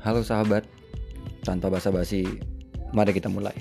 Halo sahabat, tanpa basa-basi, mari kita mulai.